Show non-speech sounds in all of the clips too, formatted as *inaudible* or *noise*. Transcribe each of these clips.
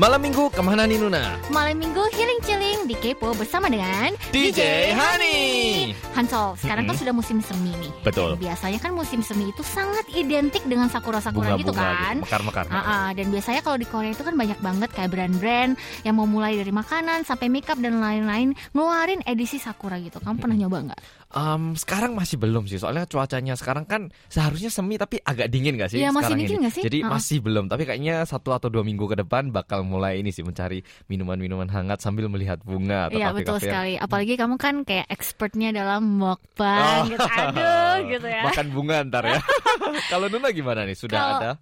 Malam minggu ke mana nih Nuna? Malam minggu healing chilling di Kepo bersama dengan DJ Hani. Hansol, sekarang kan Mm-mm. sudah musim semi nih. Betul. Biasanya kan musim semi itu sangat identik dengan sakura-sakura gitu Bunga-bunga kan. gitu, mekar-mekar. Ah, dan biasanya kalau di Korea itu kan banyak banget kayak brand-brand yang mau mulai dari makanan sampai makeup dan lain-lain ngeluarin edisi sakura gitu. Kamu pernah nyoba nggak? Em, sekarang masih belum sih, soalnya cuacanya sekarang kan seharusnya semi tapi agak dingin gak sih Iya, masih sekarang dingin ini? nggak sih? Jadi Ha-ha. masih belum, tapi kayaknya satu atau dua minggu ke depan bakal mulai ini sih mencari minuman-minuman hangat sambil melihat bunga atau Iya betul yang- sekali. Apalagi kamu kan kayak expertnya dalam mukbang Oh. gitu. Aduh gitu ya. *laughs* Makan bunga ntar ya. *laughs* Kalau Nuna gimana nih? Sudah Kalau- ada?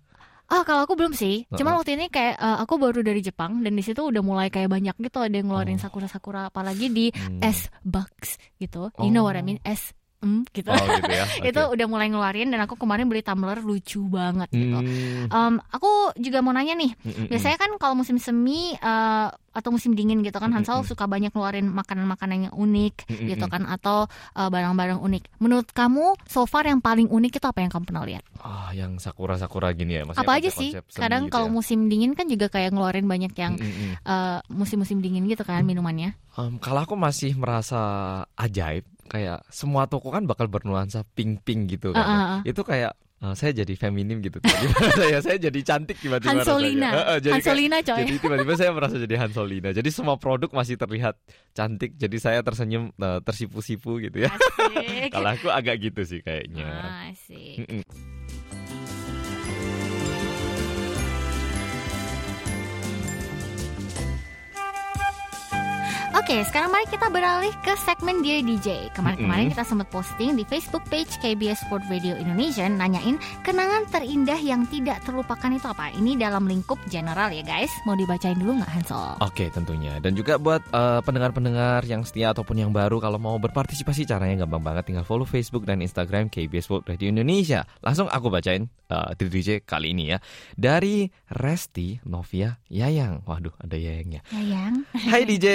Oh kalau aku belum sih. Cuman Heeh. waktu ini kayak eh, aku baru dari Jepang dan di situ udah mulai kayak banyak gitu ada yang ngeluarin Oh. sakura-sakura apalagi di Hmm. S box gitu. You know what I Oh. mean? S mm, gitu. Oh gitu ya. *laughs* Itu Oke. udah mulai ngeluarin dan aku kemarin beli tumbler lucu banget gitu. Hmm, Em, aku juga mau nanya nih, mm, mm, mm. biasanya kan kalau musim semi eh, atau musim dingin gitu kan Mm, mm, mm. suka banyak ngeluarin makanan-makanan yang unik Mm, mm, gitu mm. kan atau eh, barang-barang unik. Menurut kamu so far yang paling unik itu apa yang kamu pernah lihat? Ah, yang sakura-sakura gini ya. maksudnya apa aja sih? Kadang gitu kalau ya. musim dingin kan juga kayak ngeluarin banyak yang Mm, mm, mm. eh, musim-musim dingin gitu kan minumannya. Em, kalau aku masih merasa ajaib, kayak semua toko kan bakal bernuansa pink-pink gitu kan. Ah, ah, ah. Itu kayak eh, saya jadi feminim gitu. Tiba-tiba *laughs* saya saya jadi cantik tiba-tiba Hansolina, rasanya. Jadi kayak- Hansolina coy. jadi tiba-tiba saya merasa jadi Hansolina. Jadi semua produk masih terlihat cantik. Jadi saya tersenyum, eh, tersipu-sipu gitu ya. *laughs* Kalau aku agak gitu sih kayaknya. Ah, Asik. Oke, sekarang mari kita beralih ke segmen Dear DJ. Kemarin-kemarin kita sempat posting di Facebook page KBS Sport Radio Indonesia nanyain kenangan terindah yang tidak terlupakan itu apa? Ini dalam lingkup general ya guys. Mau dibacain dulu nggak Hansol? Oke tentunya dan juga buat eh, pendengar-pendengar yang setia ataupun yang baru kalau mau berpartisipasi caranya gampang banget tinggal follow Facebook dan Instagram KBS World Radio Indonesia langsung aku bacain eh, di DJ kali ini ya dari Resti Novia Yayang waduh ada Yayangnya Sayang. Hai DJ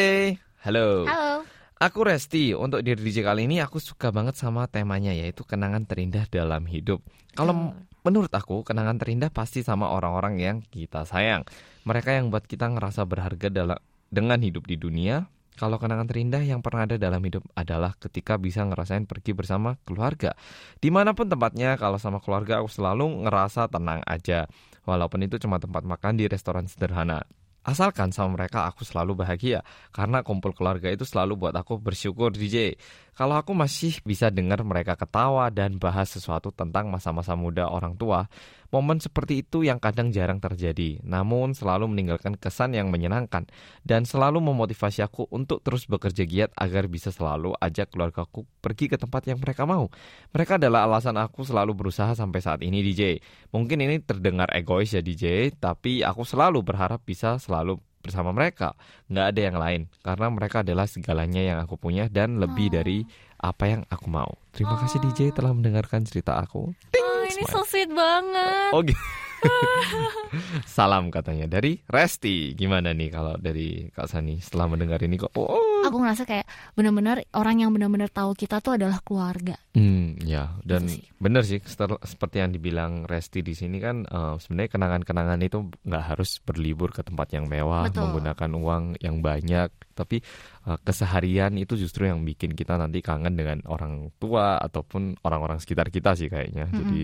*laughs* halo Halo. Aku Resti, untuk di DJ kali ini aku suka banget sama temanya yaitu kenangan terindah dalam hidup. Kalau menurut aku kenangan terindah pasti sama orang-orang yang kita sayang. Mereka yang buat kita ngerasa berharga dalam dengan hidup di dunia. Kalau kenangan terindah yang pernah ada dalam hidup adalah ketika bisa ngerasain pergi bersama keluarga. Di mana pun tempatnya, kalau sama keluarga aku selalu ngerasa tenang aja. Walaupun itu cuma tempat makan di restoran sederhana. Asalkan sama mereka aku selalu bahagia karena kumpul keluarga itu selalu buat aku bersyukur DJ. Kalau aku masih bisa dengar mereka ketawa dan bahas sesuatu tentang masa-masa muda orang tua, momen seperti itu yang kadang jarang terjadi, namun selalu meninggalkan kesan yang menyenangkan dan selalu memotivasi aku untuk terus bekerja giat agar bisa selalu ajak keluargaku pergi ke tempat yang mereka mau. Mereka adalah alasan aku selalu berusaha sampai saat ini DJ. Mungkin ini terdengar egois ya DJ, tapi aku selalu berharap bisa selalu bersama mereka. Nggak ada yang lain, karena mereka adalah segalanya yang aku punya dan lebih Oh. dari apa yang aku mau. Terima kasih DJ telah mendengarkan cerita aku. Oh, ini so sweet banget. Oh gitu. *laughs* Salam katanya dari Resti. Gimana nih kalau dari Kak Sani setelah mendengar ini kok? Oh. Aku ngerasa kayak benar-benar orang yang benar-benar tahu kita tuh adalah keluarga. Hmm, ya dan Itu sih. benar sih seperti yang dibilang Resti di sini kan eh, sebenarnya kenangan-kenangan itu nggak harus berlibur ke tempat yang mewah, Betul. menggunakan uang yang banyak, tapi eh, keseharian itu justru yang bikin kita nanti kangen dengan orang tua ataupun orang-orang sekitar kita sih kayaknya. Mm-mm. Jadi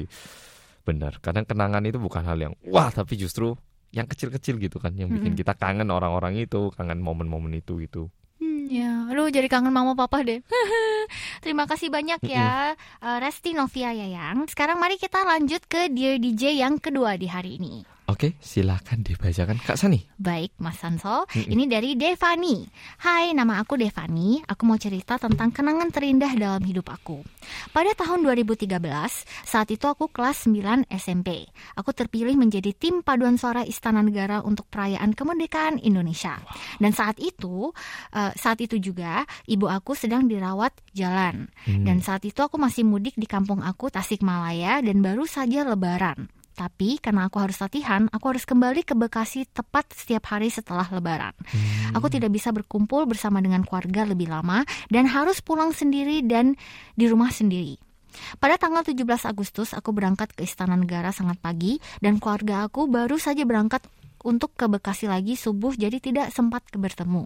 benar, kadang kenangan itu bukan hal yang wah, tapi justru yang kecil-kecil gitu kan yang bikin kita kangen orang-orang itu, kangen momen-momen itu gitu. Aduh jadi kangen mama papa deh. *laughs* Terima kasih banyak ya eh, Resti Novia Yayang. Sekarang mari kita lanjut ke Dear DJ yang kedua di hari ini. Oke, silakan dibacakan Kak Sani. Baik, Mas Sanso. Mm-mm. Ini dari Devani. Hai, nama aku Devani. Aku mau cerita tentang kenangan terindah dalam hidup aku. Pada tahun 2013, saat itu aku kelas 9 SMP. Aku terpilih menjadi tim paduan suara Istana Negara untuk perayaan kemerdekaan Indonesia. Dan saat itu, eh, saat itu juga ibu aku sedang dirawat jalan. Hmm. Dan saat itu aku masih mudik di kampung aku Tasikmalaya dan baru saja lebaran. Tapi karena aku harus latihan, aku harus kembali ke Bekasi tepat setiap hari setelah lebaran. Hmm. Aku tidak bisa berkumpul bersama dengan keluarga lebih lama dan harus pulang sendiri dan di rumah sendiri. Pada tanggal 17 Agustus, aku berangkat ke Istana Negara sangat pagi dan keluarga aku baru saja berangkat untuk ke Bekasi lagi subuh jadi tidak sempat bertemu.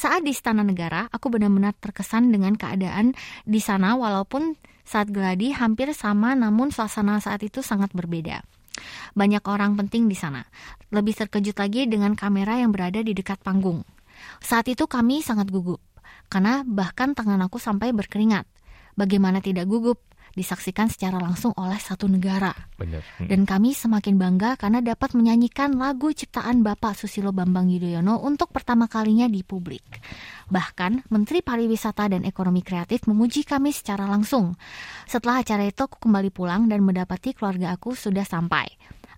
Saat di Istana Negara, aku benar-benar terkesan dengan keadaan di sana walaupun saat geladi hampir sama namun suasana saat itu sangat berbeda. Banyak orang penting di sana. Lebih terkejut lagi dengan kamera yang berada di dekat panggung. Saat itu kami sangat gugup, karena bahkan tangan aku sampai berkeringat. Bagaimana tidak gugup? Disaksikan secara langsung oleh satu negara. Benar. Hmm. Dan kami semakin bangga karena dapat menyanyikan lagu ciptaan Bapak Susilo Bambang Yudhoyono untuk pertama kalinya di publik. Bahkan Menteri Pariwisata dan Ekonomi Kreatif memuji kami secara langsung. Setelah acara itu aku kembali pulang dan mendapati keluarga aku sudah sampai.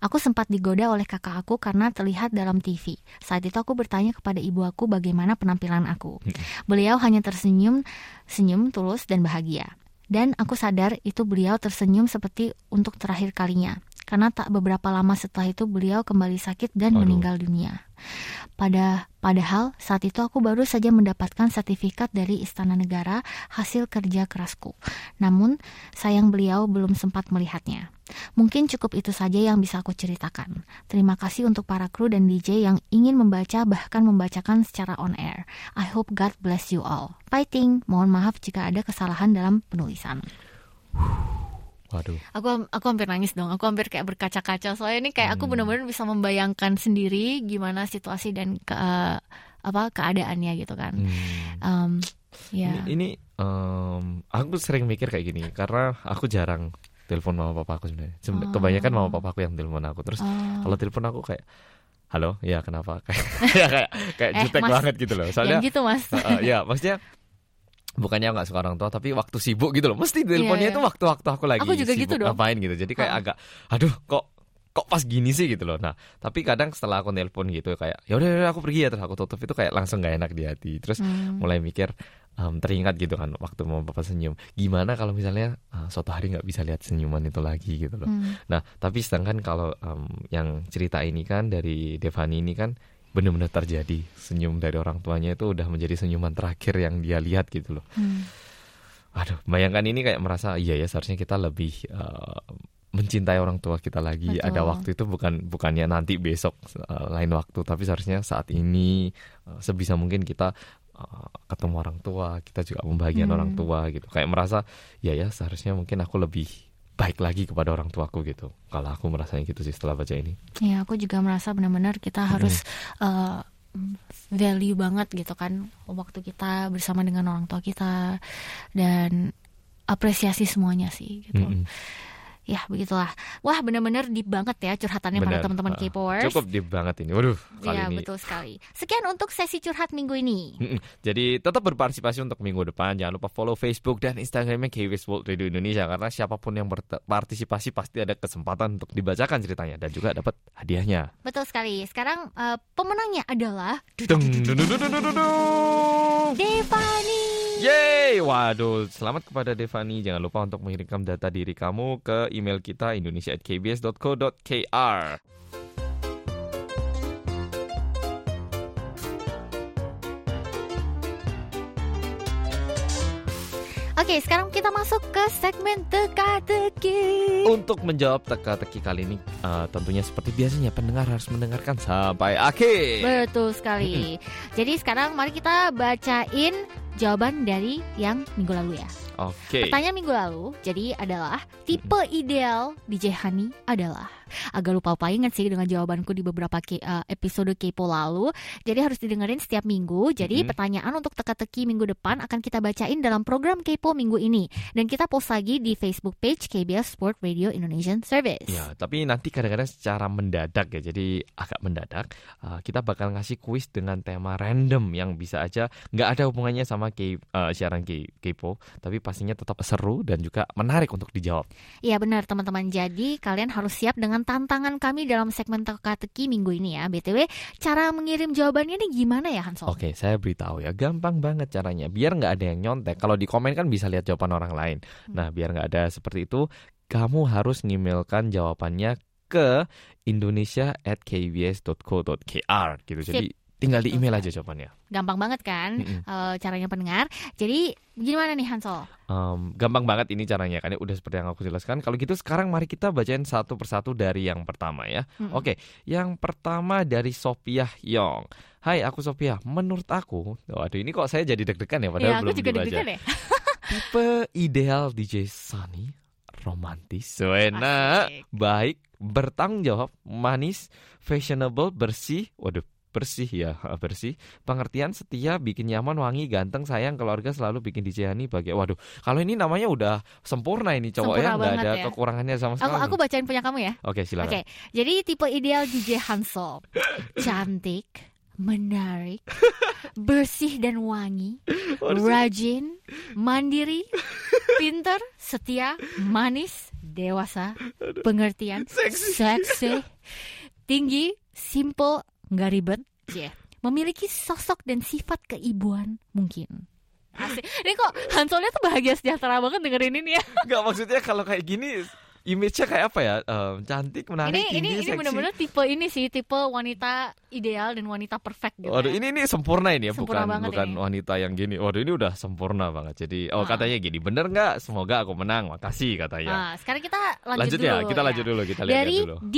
Aku sempat digoda oleh kakak aku karena terlihat dalam TV. Saat itu aku bertanya kepada ibu aku bagaimana penampilan aku. Hmm. Beliau hanya tersenyum, senyum tulus dan bahagia. Dan aku sadar itu beliau tersenyum seperti untuk terakhir kalinya. Karena tak beberapa lama setelah itu beliau kembali sakit dan Aduh. meninggal dunia. Pada padahal saat itu aku baru saja mendapatkan sertifikat dari Istana Negara hasil kerja kerasku. Namun sayang beliau belum sempat melihatnya. Mungkin cukup itu saja yang bisa aku ceritakan. Terima kasih untuk para kru dan DJ yang ingin membaca bahkan membacakan secara on air. I hope God bless you all. Fighting. Mohon maaf jika ada kesalahan dalam penulisan. Waduh. Aku aku hampir nangis dong. Aku hampir kayak berkaca-kaca. Soalnya ini kayak aku Hmm. benar-benar bisa membayangkan sendiri gimana situasi dan ke apa keadaannya gitu kan. Hmm. Um, ya. Ini, ini em, aku sering mikir kayak gini karena aku jarang telepon mama papa aku sebenarnya. Seben- Oh. Kebanyakan mama papa aku yang telepon aku. Terus Oh. kalau telepon aku kayak halo, ya kenapa? *laughs* Kayak ya, *laughs* kayak kayak Eh, jutek Mas, banget gitu loh. Yang Soalnya gitu mas. Uh, uh, ya maksudnya bukannya nggak suka orang tua tapi waktu sibuk gitu loh. Mesti teleponnya Iya, itu iya. waktu-waktu aku lagi Aku juga sibuk gitu dong. ngapain gitu. Jadi kayak agak aduh kok kok pas gini sih? gitu loh. Nah tapi kadang setelah aku nelpon gitu kayak ya udah udah, aku pergi ya. Terus aku tutup itu kayak langsung nggak enak di hati. Terus Hmm. mulai mikir em, teringat gitu kan waktu mau papa senyum. Gimana kalau misalnya uh, suatu hari nggak bisa lihat senyuman itu lagi gitu loh. Hmm. Nah, tapi sedangkan kalau em, yang cerita ini kan dari Devani ini kan benar-benar terjadi senyum dari orang tuanya itu udah menjadi senyuman terakhir yang dia lihat gitu loh. Hmm. Aduh, bayangkan ini kayak merasa iya ya seharusnya kita lebih eh, mencintai orang tua kita lagi. Betul. Ada waktu itu bukan bukannya nanti besok eh, lain waktu, tapi seharusnya saat ini eh, sebisa mungkin kita ketemu orang tua, kita juga membahagiakan Hmm. orang tua gitu. Kayak merasa ya ya seharusnya mungkin aku lebih baik lagi kepada orang tuaku gitu. Kalau aku merasanya gitu sih setelah baca ini. Ya, aku juga merasa benar-benar kita harus uh, value banget gitu kan waktu kita bersama dengan orang tua kita dan apresiasi semuanya sih gitu. Mm-mm. Ya, begitulah. Wah, benar-benar deep banget ya curhatannya para Benar. teman-teman Ah, K-popers. Cukup deep banget ini. Waduh, kali Iya, ini. betul sekali. Sekian untuk sesi curhat minggu ini. Jadi tetap berpartisipasi untuk minggu depan. Jangan lupa follow Facebook dan Instagramnya KBS World Radio Indonesia karena siapa pun yang berpartisipasi pasti ada kesempatan untuk dibacakan ceritanya dan juga dapat hadiahnya. Betul sekali. Sekarang uh, pemenangnya adalah. Devani. Yeay, waduh, selamat kepada Devani. Jangan lupa untuk mengirimkan data diri kamu ke email kita indonesia@kbs.co.kr. Oke, sekarang kita masuk ke segmen teka-teki. Untuk menjawab teka-teki kali ini, eh, tentunya seperti biasanya pendengar harus mendengarkan sampai akhir. Betul sekali. Jadi sekarang mari kita bacain jawaban dari yang minggu lalu ya. Oke. Pertanyaan minggu lalu jadi adalah tipe ideal DJ Hani adalah agak lupa lupa ingat sih dengan jawabanku di beberapa ke- eh, episode kepo lalu. Jadi harus didengerin setiap minggu. Jadi Mhm. pertanyaan untuk teka-teki minggu depan akan kita bacain dalam program kepo minggu ini dan kita post lagi di Facebook page KBS Sport Radio Indonesian Service. Ya, tapi nanti kadang-kadang secara mendadak ya, jadi agak mendadak. uh, kita bakal ngasih kuis dengan tema random yang bisa aja nggak ada hubungannya sama K, uh, siaran K, Kepo, tapi pastinya tetap seru dan juga menarik untuk dijawab. Iya benar teman-teman. Jadi kalian harus siap dengan tantangan kami dalam segmen teka-teki minggu ini ya. BTW, cara mengirim jawabannya ini gimana ya Hansol? Oke, saya beritahu ya, gampang banget caranya. Biar nggak ada yang nyontek. Kalau di komen kan bisa lihat jawaban orang lain. Nah, biar nggak ada seperti itu, kamu harus ngemailkan jawabannya ke indonesia@kbs.co.kr gitu. Jadi tinggal di email aja jawabannya. Gampang banget kan Mm-mm. eh, caranya pendengar. Jadi gimana nih Hansol? Em, gampang banget ini caranya kan ya udah seperti yang aku jelaskan. Kalau gitu sekarang mari kita bacain satu persatu dari yang pertama ya. Mm-mm. Oke, yang pertama dari Sophia Yong. Hai, aku Sophia. Menurut aku, waduh ini kok saya jadi deg-degan ya padahal Ya, aku belum juga dibaca. deg-degan ya. *laughs* Tipe ideal DJ Sunny, romantis, enak, baik, bertanggung jawab, manis, fashionable, bersih. Waduh, bersih ya, *laughs* bersih. Pengertian, setia, bikin nyaman, wangi, ganteng, sayang, keluarga selalu bikin DJ Hani bahagia. Waduh, kalau ini namanya udah sempurna ini cowok ya, Sempurna nggak banget ada ya. kekurangannya sama Aku sekali. aku bacain punya kamu ya. Oke, silakan. Oke, jadi tipe ideal DJ Hansol. *laughs* Cantik, menarik, *laughs* bersih dan wangi, rajin, mandiri, pinter, setia, manis, dewasa, pengertian, seksi, tinggi, simple, nggak ribet, yeah. memiliki sosok dan sifat keibuan mungkin. Asik. Ini kok Hansolnya tuh bahagia sejahtera banget dengerin ini ya. Nggak maksudnya kalau kayak gini image-nya kayak apa ya? Em, cantik, menarik, ini tinggi, ini ini seksi. benar-benar tipe ini sih tipe wanita ideal dan wanita perfect gitu. Waduh, ya. ini ini sempurna ini ya, Sempurna bukan bukan ini. wanita yang gini. Waduh, ini udah sempurna banget. Jadi, oh Ah. katanya gini, bener nggak? Semoga aku menang. Makasih katanya. Nah, sekarang kita lanjut, lanjut dulu ya, kita lanjut dulu, kita lihat Dari dulu. D.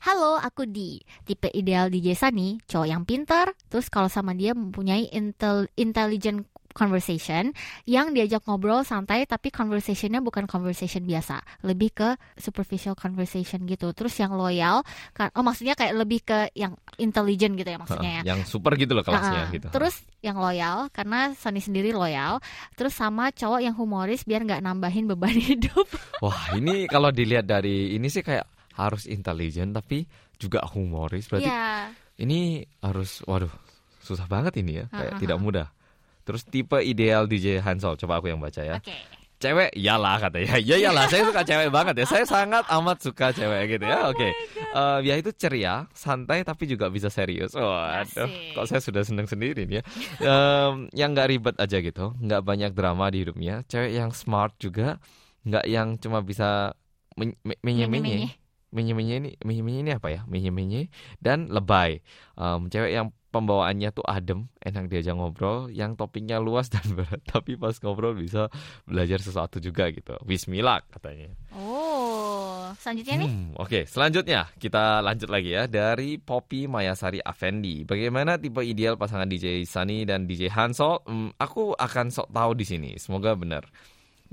Halo, aku D. Tipe ideal DJ Sunny, cowok yang pintar, terus kalau sama dia mempunyai intel, intelligent conversation yang diajak ngobrol santai tapi conversationnya bukan conversation biasa lebih ke superficial conversation gitu terus yang loyal kan oh maksudnya kayak lebih ke yang intelligent gitu ya maksudnya ya yang super gitu loh kelasnya Nah, gitu. Terus yang loyal karena Sunny sendiri loyal. Terus sama cowok yang humoris biar nggak nambahin beban *laughs* hidup. Wah, ini kalau dilihat dari ini sih kayak harus intelijen tapi juga humoris. Berarti Iya. ini harus waduh, susah banget ini ya, kayak Ah, ah, tidak ah. mudah. Terus tipe ideal DJ Hansol, coba aku yang baca ya. Oke. Cewek, iyalah katanya. Ya iyalah, saya suka cewek banget ya. Saya sangat amat suka cewek gitu ya. Oke. Eh, ya itu ceria, santai tapi juga bisa serius. Waduh, Asik. kok saya sudah seneng sendiri nih ya. Em, yang nggak ribet aja gitu, nggak banyak drama di hidupnya. Cewek yang smart juga, nggak yang cuma bisa men- me- menye-menye. Menye-menye ini, menye-menye ini apa ya? Menye-menye dan lebay. Em, cewek yang pembawaannya tuh adem, enak diajak ngobrol, yang topiknya luas dan *laughs* berat, tapi pas ngobrol bisa belajar sesuatu juga gitu. Bismillah katanya. Oh, selanjutnya nih. Hmm, Oke, selanjutnya kita lanjut lagi ya dari Poppy Mayasari Afendi. Bagaimana tipe ideal pasangan DJ Sunny dan DJ Hansol? Hmm, aku akan sok tahu di sini. Semoga benar.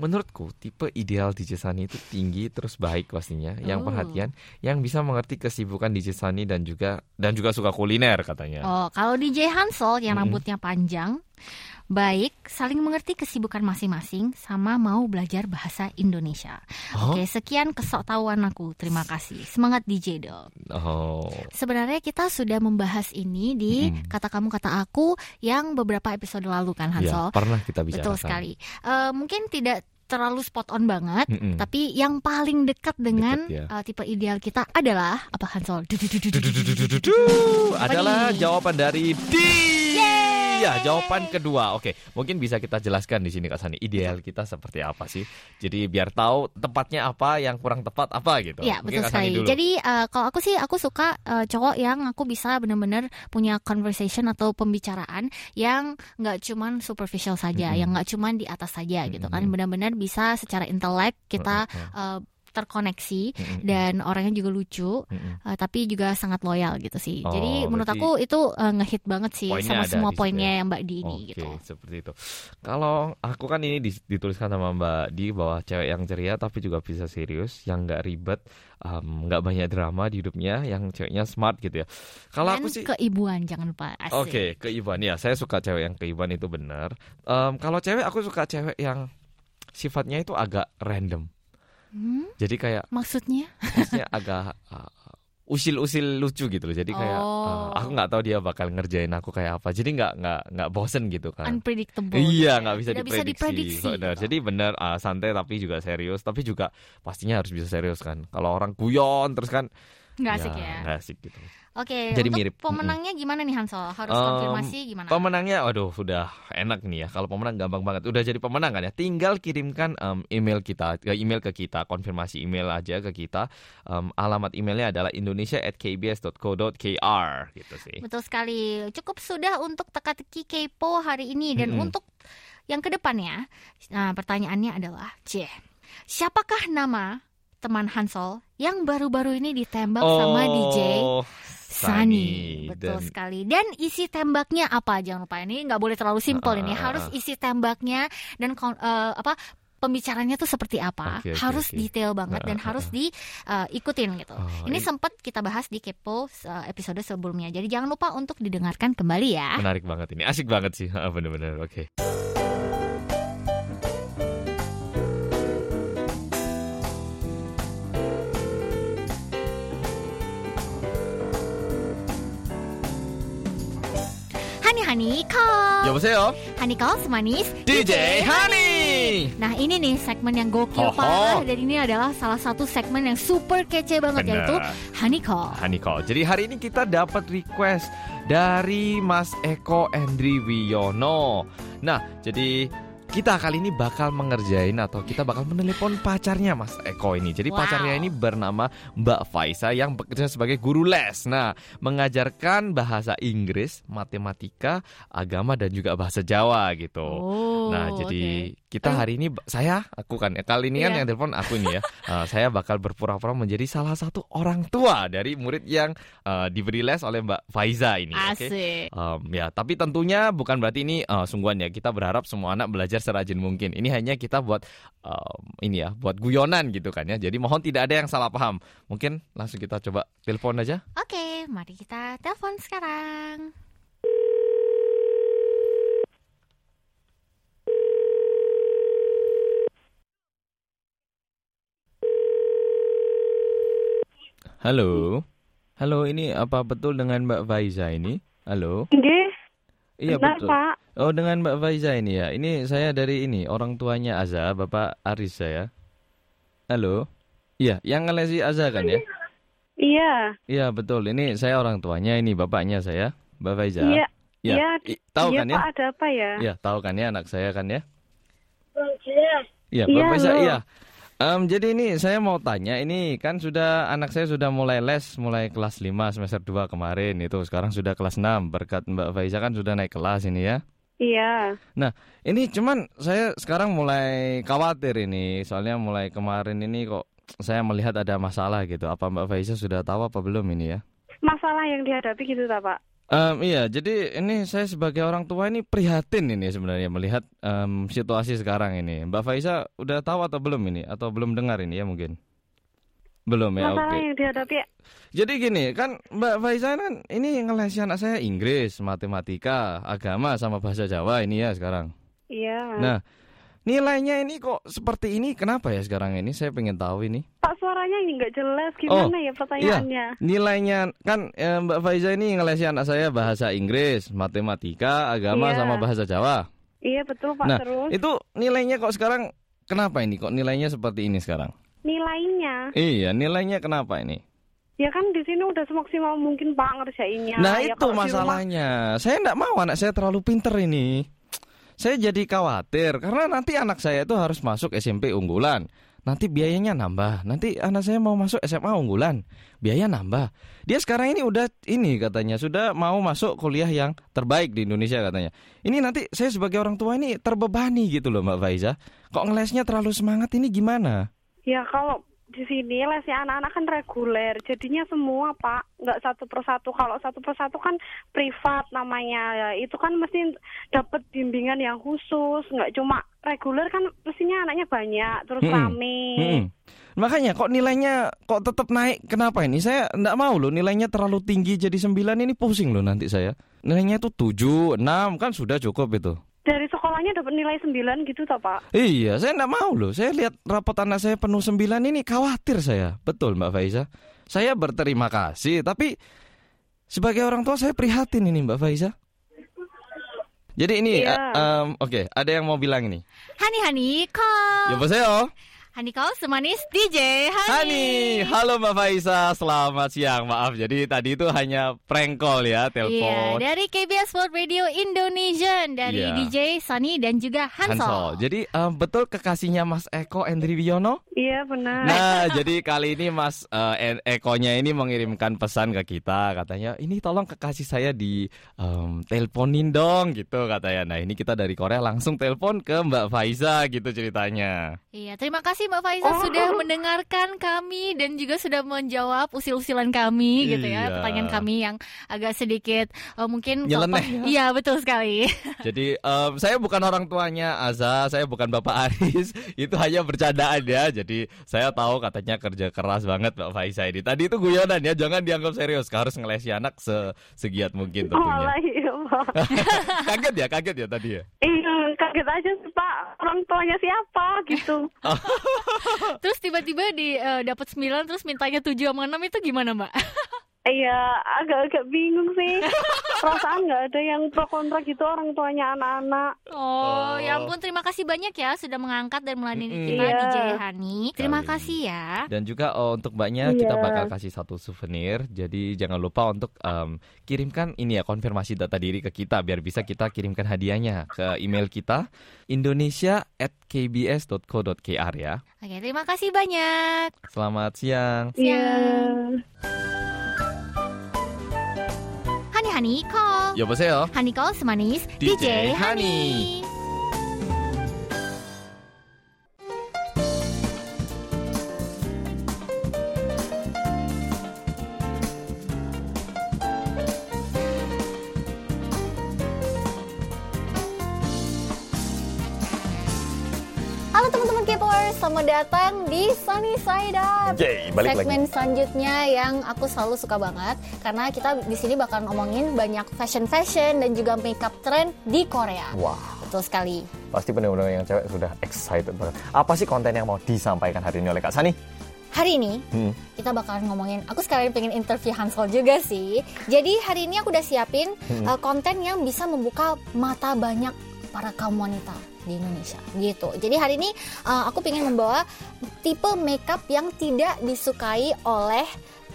Menurutku tipe ideal DJ Sunny itu tinggi terus baik pastinya, yang Oh. perhatian, yang bisa mengerti kesibukan DJ Sunny dan juga dan juga suka kuliner katanya. Oh, kalau DJ Hansol yang Mm-mm. rambutnya panjang, baik, saling mengerti kesibukan masing-masing, sama mau belajar bahasa Indonesia. Oh, Oke, sekian kesok tahuan aku. Terima kasih. Semangat DJ dong. oh. Sebenarnya kita sudah membahas ini di Mm. kata kamu kata aku yang beberapa episode lalu kan Ya, Hansol. pernah kita bicarakan. Betul sekali. Eh, mungkin tidak terlalu spot on banget, Mm-mm. tapi yang paling dekat dengan Dekat, ya. eh, tipe ideal kita adalah apa Hansol? Adalah jawaban dari D. Yeay! Ya, jawaban kedua. Oke, mungkin bisa kita jelaskan di sini Kak Sani. Ideal kita seperti apa sih? Jadi biar tahu tepatnya apa, yang kurang tepat apa gitu. Ya Mungkin betul Kak sekali. dulu. Jadi eh, kalau aku sih aku suka eh, cowok yang aku bisa benar-benar punya conversation atau pembicaraan yang nggak cuman superficial saja, Mm-mm. yang nggak cuman di atas saja gitu kan, benar-benar bisa secara intelek kita Heeh, eh, terkoneksi heeh. dan orangnya juga lucu, Mm-mm. eh, tapi juga sangat loyal gitu sih. Oh, Jadi menurut aku itu eh, ngehit banget sih sama semua poinnya ya. yang Mbak Di ini Oke, gitu. seperti itu. Kalau aku kan ini dituliskan sama Mbak Di bahwa cewek yang ceria tapi juga bisa serius, yang nggak ribet, nggak banyak drama di hidupnya, yang ceweknya smart gitu ya. Kalau aku sih keibuan jangan lupa. Oke, keibuan ya. Saya suka cewek yang keibuan itu benar. Em, kalau cewek aku suka cewek yang sifatnya itu agak random. Hmm, Jadi kayak maksudnya? maksudnya agak uh, usil-usil lucu gitu loh. Jadi kayak Oh. uh, aku nggak tahu dia bakal ngerjain aku kayak apa. Jadi nggak nggak nggak bosen gitu kan. unpredictable. gitu Iya ya. nggak bisa Tidak bisa diprediksi. diprediksi. Benar. gitu. Jadi benar uh, santai tapi juga serius. Tapi juga pastinya harus bisa serius kan. Kalau orang guyon terus kan nggak asik ya. nggak asik gitu. Oke, Jadi untuk mirip. pemenangnya gimana nih Hansol? Harus Em, konfirmasi gimana? Pemenangnya, aduh, sudah enak nih ya. Kalau pemenang gampang banget. Udah jadi pemenang kan ya. Tinggal kirimkan em, email kita, email ke kita, konfirmasi email aja ke kita. Em, alamat emailnya adalah indonesia@kbs.co.kr gitu sih. Betul sekali. Cukup sudah untuk teka-teki kepo hari ini dan Mm-mm. untuk yang ke depannya, nah pertanyaannya adalah, C, siapakah nama teman Hansol yang baru-baru ini ditembak sama DJ Oh, Sunny? Betul Dan- sekali. Dan isi tembaknya apa? Jangan lupa ini nggak boleh terlalu simpel Ah, ini. ah, Harus ah. isi tembaknya dan eh, apa? Pembicaranya tuh seperti apa? Oke, oke, harus oke. detail banget dan Ah, ah, harus diikutin gitu. Oh, Ini i- sempat kita bahas di Kepo uh, episode sebelumnya. Jadi jangan lupa untuk didengarkan kembali ya. Menarik banget ini, asik banget sih, Ah, bener-bener. Oke. Hani call. 여보세요, Hani call semanis DJ Honey. Nah ini nih segmen yang gokil Hoho. parah dan ini adalah salah satu segmen yang super kece banget Bener. yaitu Honey call. Honey Call. Jadi hari ini kita dapat request dari Mas Eko Endri Wiono. Nah, jadi kita kali ini bakal mengerjain atau kita bakal menelepon pacarnya Mas Eko ini. Jadi Wow. pacarnya ini bernama Mbak Faisa yang bekerja sebagai guru les. Nah, mengajarkan bahasa Inggris, matematika, agama dan juga bahasa Jawa gitu. Oh, Nah, jadi kita Eh. hari ini saya aku kan ya kali ini kan Iya. yang telepon aku ini ya. Uh, *laughs* saya bakal berpura-pura menjadi salah satu orang tua dari murid yang uh, diberi les oleh Mbak Faiza ini. oke? Asik. Um, ya, tapi tentunya bukan berarti ini uh, sungguhan ya. Kita berharap semua anak belajar serajin mungkin. Ini hanya kita buat um, ini ya, buat guyonan gitu kan ya. Jadi mohon tidak ada yang salah paham. Mungkin langsung kita coba telepon aja. Oke, mari kita telepon sekarang. Halo. Halo, ini apa betul dengan Mbak Faiza ini? Halo. Nggih, Iya benar betul. Pak. Oh dengan Mbak Faiza ini ya. Ini saya dari ini orang tuanya Aza, Bapak Aris saya. Halo. Iya, yang ngelesi Aza kan ya? Iya, Iya betul. Ini saya orang tuanya ini bapaknya saya, Mbak Faiza. iya, Iya. iya, I- tahu iya kan ya? Pak ada apa ya? Iya, tahu kan ya anak saya kan ya? Iya, Iya, Mbak Faiza, halo. iya. Em, jadi ini saya mau tanya, ini kan sudah anak saya sudah mulai les mulai kelas 5 semester 2 kemarin itu sekarang sudah kelas 6 berkat Mbak Faiza kan sudah naik kelas ini ya. Iya, Ini cuman saya sekarang mulai khawatir ini, soalnya mulai kemarin ini kok saya melihat ada masalah gitu. Apa Mbak Faiza sudah tahu apa belum ini ya? masalah yang dihadapi gitu tak Pak? Em, iya, jadi ini saya sebagai orang tua ini prihatin ini sebenarnya melihat em, situasi sekarang ini. Mbak Faiza udah tahu atau belum ini? Atau belum dengar ini ya mungkin? Belum ya, oke. masalah yang dihadapi Jadi gini, kan Mbak Faiza kan ini ngelesi anak saya Inggris, matematika, agama sama bahasa Jawa ini ya sekarang. Iya. Nah, nilainya ini kok seperti ini kenapa ya sekarang ini? Saya pengen tahu ini. Pak suaranya ini nggak jelas gimana ya pertanyaannya? Nilainya kan eh, Mbak Faiza ini ngelesi anak saya bahasa Inggris, matematika, agama Iya. sama bahasa Jawa. Iya betul Pak Nah, terus Itu nilainya kok sekarang kenapa ini? Kok nilainya seperti ini sekarang? nilainya Iya, nilainya kenapa ini? ya kan di sini udah semaksimal mungkin Pak ngerjainnya. Nah Ya, itu di rumah- masalahnya. Saya enggak mau anak saya terlalu pinter ini. Saya jadi khawatir karena nanti anak saya itu harus masuk SMP unggulan. Nanti biayanya nambah. Nanti anak saya mau masuk SMA unggulan, biaya nambah. Dia sekarang ini udah ini katanya sudah mau masuk kuliah yang terbaik di Indonesia katanya. Ini nanti saya sebagai orang tua ini terbebani gitu loh Mbak Faiza. Kok ngelesnya terlalu semangat ini gimana? Ya kalau di sini lesnya anak-anak kan reguler, jadinya semua Pak, nggak satu persatu. Kalau satu persatu kan privat namanya, ya, itu kan mesti dapat bimbingan yang khusus, nggak cuma reguler kan mestinya anaknya banyak, terus Mm-mm. rame. Mm-mm. Makanya kok nilainya kok tetap naik? Kenapa ini? Saya enggak mau loh nilainya terlalu tinggi jadi 9 ini pusing loh nanti saya. Nilainya itu 7, 6 kan sudah cukup itu. Dari sekolahnya dapat nilai 9 gitu toh Pak? Iya, saya enggak mau loh. Saya lihat rapot anak saya penuh 9 ini khawatir saya. Betul Mbak Faiza. Saya berterima kasih, tapi sebagai orang tua saya prihatin ini Mbak Faiza. Jadi ini, Iya. eh, em, oke, ada yang mau bilang ini. Hani Hani call. 여 Hani kau semanis DJ Hani. Hani, halo Mbak Faisa, selamat siang. Maaf, jadi tadi itu hanya prank call ya, telepon. Iya, dari KBS World Radio Indonesia dari iya. DJ Sunny dan juga Hansol. Hansol. Jadi um, betul kekasihnya Mas Eko Endri Wiono? Iya benar. Nah, *laughs* jadi kali ini Mas uh, Ekonya ini mengirimkan pesan ke kita, katanya ini tolong kekasih saya di um, teleponin dong, gitu katanya. Nah ini kita dari Korea langsung telepon ke Mbak Faiza, gitu ceritanya. Iya, terima kasih. Mbak Faiza Oh. sudah mendengarkan kami dan juga sudah menjawab usil-usilan kami gitu ya, Iya. pertanyaan kami yang agak sedikit eh, mungkin Nyeleneh Iya, betul sekali. *laughs* Jadi em, saya bukan orang tuanya Aza, saya bukan Bapak Aris. *laughs* Itu hanya bercandaan ya. Jadi saya tahu katanya kerja keras banget Mbak Faiza ini. Tadi itu guyonan ya, jangan dianggap serius. Harus ngelesi anak se segiat mungkin Oh, tentunya. alah, iya, *laughs* kaget ya, kaget ya tadi ya. Iya, kaget aja sih, Pak. Orang tuanya siapa gitu. Terus tiba-tiba di eh, dapat 9 terus mintanya 7 sama 6 itu gimana, Mbak? *laughs* Iya, agak-agak bingung sih. *laughs* Perasaan nggak ada yang pro kontra gitu orang tuanya anak-anak. Oh, ya Oh. ampun terima kasih banyak ya sudah mengangkat dan melayani Mm-mm. kita Iya. DJ Hani. Terima Kali. kasih ya. Dan juga oh, untuk mbaknya kita Iya. bakal kasih satu souvenir. Jadi jangan lupa untuk em, kirimkan ini ya konfirmasi data diri ke kita biar bisa kita kirimkan hadiahnya ke email kita indonesia@kbs.co.kr ya. Oke, terima kasih banyak. Selamat siang. Iya. 하니커. 여보세요? 하니커 스마니스 DJ 하니. Datang di Sunny Side Up. Yeay, balik lagi. Segmen selanjutnya yang aku selalu suka banget karena kita di sini bakal ngomongin banyak fashion-fashion dan juga makeup trend di Korea. Wah, Betul sekali. pasti benar-benar yang cewek sudah excited banget. Apa sih konten yang mau disampaikan hari ini oleh Kak Sani? Hari ini Hmm. kita bakalan ngomongin, aku sekalian pengen interview Hansol juga sih. Jadi hari ini aku udah siapin uh, konten yang bisa membuka mata banyak para kaum wanita di Indonesia gitu. Jadi hari ini uh, aku pengen membawa tipe makeup yang tidak disukai oleh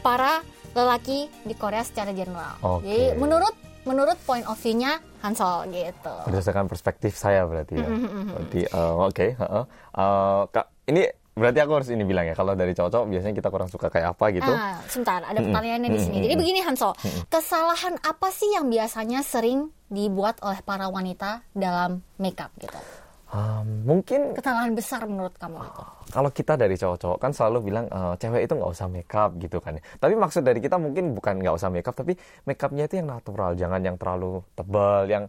para lelaki di Korea secara general. Oke. Jadi menurut menurut point of view-nya Hansol gitu. Berdasarkan perspektif saya berarti ya. Mm-hmm, Berarti eh, oke, heeh. Eh, Kak, ini berarti aku harus ini bilang ya. Kalau dari cowok biasanya kita kurang suka kayak apa gitu. Ah, sebentar, ada pertanyaannya di sini. Jadi begini Hanso, kesalahan apa sih yang biasanya sering dibuat oleh para wanita dalam makeup gitu? Um, mungkin Kesalahan besar menurut kamu gitu. kalau kita dari cowok-cowok kan selalu bilang eh, cewek itu nggak usah makeup gitu kan. Tapi maksud dari kita mungkin bukan nggak usah makeup, tapi makeupnya itu yang natural, jangan yang terlalu tebal, yang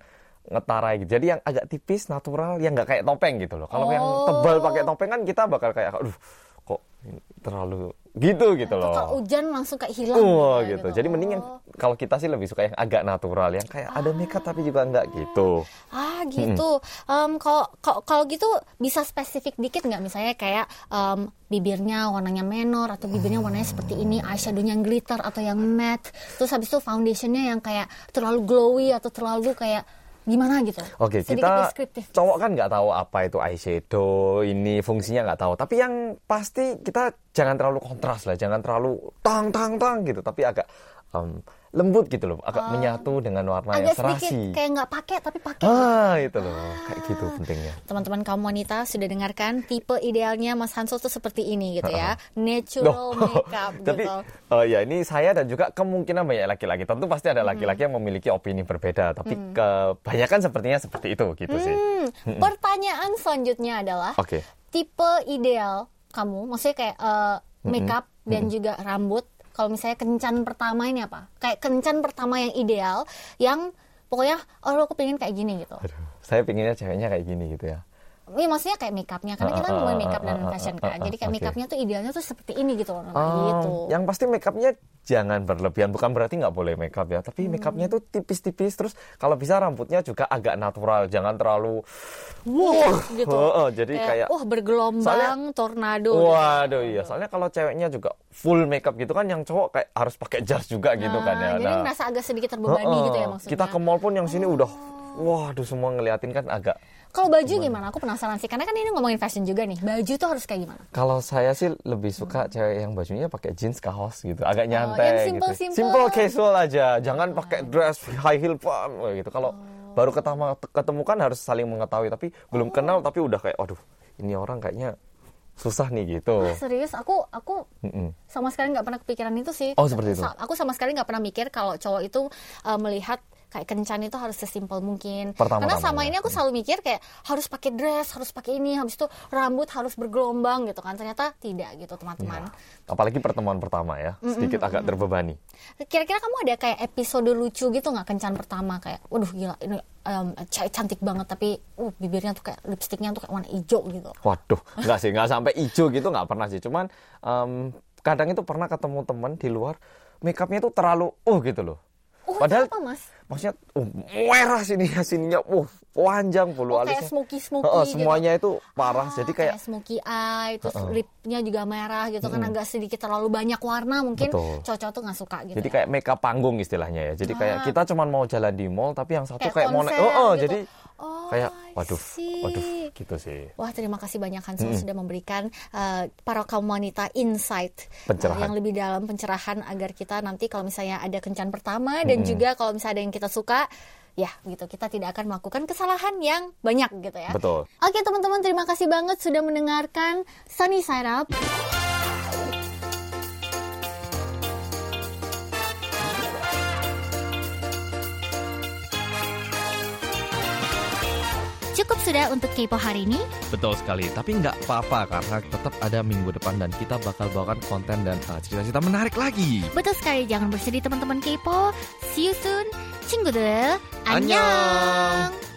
ngetarai gitu. Jadi yang agak tipis, natural, yang nggak kayak topeng gitu loh. Kalau yang Oh. tebal pakai topeng kan kita bakal kayak, aduh, terlalu gitu gitu loh. kalau hujan langsung kayak hilang Wah ya, gitu. Jadi mending yang Oh. kalau kita sih lebih suka yang agak natural, yang kayak ada makeup tapi juga enggak gitu. Ah gitu. Em, Kalau kalau kalau gitu bisa spesifik dikit nggak misalnya kayak em, bibirnya warnanya menor atau bibirnya warnanya seperti ini, eyeshadownya yang glitter atau yang matte. Terus habis itu foundationnya yang kayak terlalu glowy atau terlalu kayak gimana gitu. Oke, Sedikit kita deskriptif. cowok kan nggak tahu apa itu eyeshadow, ini fungsinya nggak tahu. Tapi yang pasti kita jangan terlalu kontras lah, jangan terlalu tang tang tang gitu. Tapi agak em, lembut gitu loh, agak menyatu dengan warna yang Agak sedikit serasi. kayak nggak pakai tapi pakai. Ah, itu loh, kayak gitu pentingnya. Teman-teman kaum wanita sudah dengarkan tipe idealnya Mas Hansol tuh seperti ini gitu ya. Natural makeup *laughs* Tapi gitu. eh, ya ini saya dan juga kemungkinan banyak laki-laki. Tentu pasti ada laki-laki yang memiliki opini berbeda, tapi kebanyakan sepertinya seperti itu gitu sih. Hmm, pertanyaan selanjutnya adalah Oke. tipe ideal kamu, maksudnya kayak eh, makeup dan juga rambut. Kalau misalnya kencan pertama ini apa? Kayak kencan pertama yang ideal, yang pokoknya oh aku pengen kayak gini gitu. Aduh, saya pinginnya ceweknya kayak gini gitu ya. Ini maksudnya kayak makeupnya, karena kita Ah, ah, ngomongin ah, makeup dan fashion kan. Jadi kayak oke. makeupnya tuh idealnya tuh seperti ini gitu, nah, Oh, gitu. Yang pasti makeupnya jangan berlebihan. Bukan berarti nggak boleh makeup ya. Tapi makeupnya tuh tipis-tipis. Terus kalau bisa rambutnya juga agak natural. Jangan terlalu Wah, gitu. Heeh, jadi kayak- wah bergelombang, tornado. Waduh iya. Soalnya kalau ceweknya juga full makeup gitu kan, yang cowok kayak harus pakai jas juga gitu kan ya. Nah, Jadi Nah, ngerasa agak sedikit terbebani heeh. gitu ya maksudnya. Oh. Kita ke mall pun yang sini udah, waduh semua ngeliatin kan agak Kalau baju gimana? Aku penasaran sih, karena kan ini ngomongin fashion juga nih. Baju tuh harus kayak gimana? Kalau saya sih lebih suka cewek yang bajunya pakai jeans kaos gitu, agak Hmm. yang nyantai simple, gitu. simple. Simple casual aja, jangan pakai dress high heel pam gitu. Kalau baru ketemu ketemu kan harus saling mengetahui, tapi belum kenal tapi udah kayak, aduh, ini orang kayaknya susah nih gitu. Ah, serius, aku aku Mm-mm. sama sekali nggak pernah kepikiran itu sih. Oh, seperti itu. Aku sama sekali nggak pernah mikir kalau cowok itu uh, melihat kayak kencan itu harus sesimpel mungkin. Pertama-tama Karena sama ya. ini aku selalu mikir kayak harus pakai dress, harus pakai ini, habis itu rambut harus bergelombang gitu kan. Ternyata tidak gitu teman-teman. Apalagi pertemuan pertama ya, sedikit agak terbebani. Kira-kira kamu ada kayak episode lucu gitu nggak kencan pertama kayak, waduh gila ini um, cantik banget tapi uh bibirnya tuh kayak lipstiknya tuh kayak warna hijau gitu. Waduh, nggak sih, nggak sampai hijau gitu nggak pernah sih. Cuman em, kadang itu pernah ketemu teman di luar, make upnya itu terlalu uh gitu loh. Oh, Padahal apa mas? maksudnya uh, merah *laughs* sininya sininya, uh panjang bulu Oh, kayak alisnya. smoky smoky Heeh, gitu. semuanya itu parah. Ah, Jadi kayak smoky eye, terus lipnya juga merah gitu kan agak sedikit terlalu banyak warna mungkin Betul. cowok tuh nggak suka gitu. jadi ya. kayak make up panggung istilahnya ya. Jadi kayak Ah. kita cuman mau jalan di mall tapi yang satu Kayak kayak, mau naik. konser Oh, oh, gitu. jadi Oh, kayak waduh, see. waduh gitu sih. Wah terima kasih banyak Hansel sudah memberikan uh, para kaum wanita insight uh, Pencerahan. yang lebih dalam pencerahan agar kita nanti kalau misalnya ada kencan pertama dan juga kalau misalnya ada yang kita suka ya gitu kita tidak akan melakukan kesalahan yang banyak gitu ya. Betul. Oke teman-teman terima kasih banget sudah mendengarkan Sunny Side Up. Cukup sudah untuk Kepo hari ini? Betul sekali, tapi nggak apa-apa karena tetap ada minggu depan dan kita bakal bawakan konten dan uh, cerita-cerita menarik lagi. Betul sekali, jangan bersedih teman-teman Kepo. See you soon. Cinggu deh. Annyeong. Annyeong.